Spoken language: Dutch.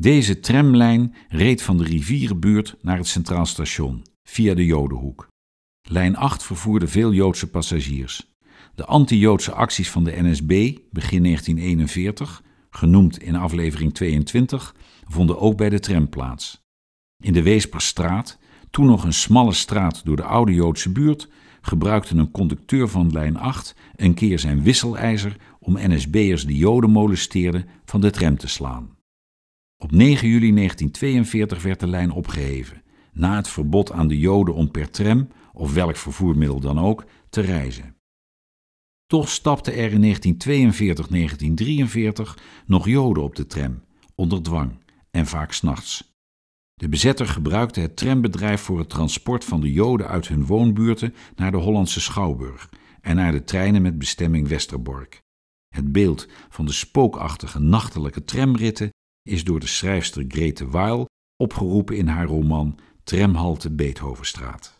Deze tramlijn reed van de rivierenbuurt naar het Centraal Station via de Jodenhoek. Lijn 8 vervoerde veel Joodse passagiers. De anti-Joodse acties van de NSB begin 1941, genoemd in aflevering 22, vonden ook bij de tram plaats. In de Weesperstraat, toen nog een smalle straat door de oude Joodse buurt, gebruikte een conducteur van lijn 8 een keer zijn wisselijzer om NSB'ers die Joden molesteerden van de tram te slaan. Op 9 juli 1942 werd de lijn opgeheven, na het verbod aan de Joden om per tram, of welk vervoermiddel dan ook, te reizen. Toch stapten er in 1942-1943 nog Joden op de tram, onder dwang en vaak s'nachts. De bezetter gebruikte het trambedrijf voor het transport van de Joden uit hun woonbuurten naar de Hollandse Schouwburg en naar de treinen met bestemming Westerbork. Het beeld van de spookachtige nachtelijke tramritten is door de schrijfster Grete Weil opgeroepen in haar roman Tramhalte Beethovenstraat.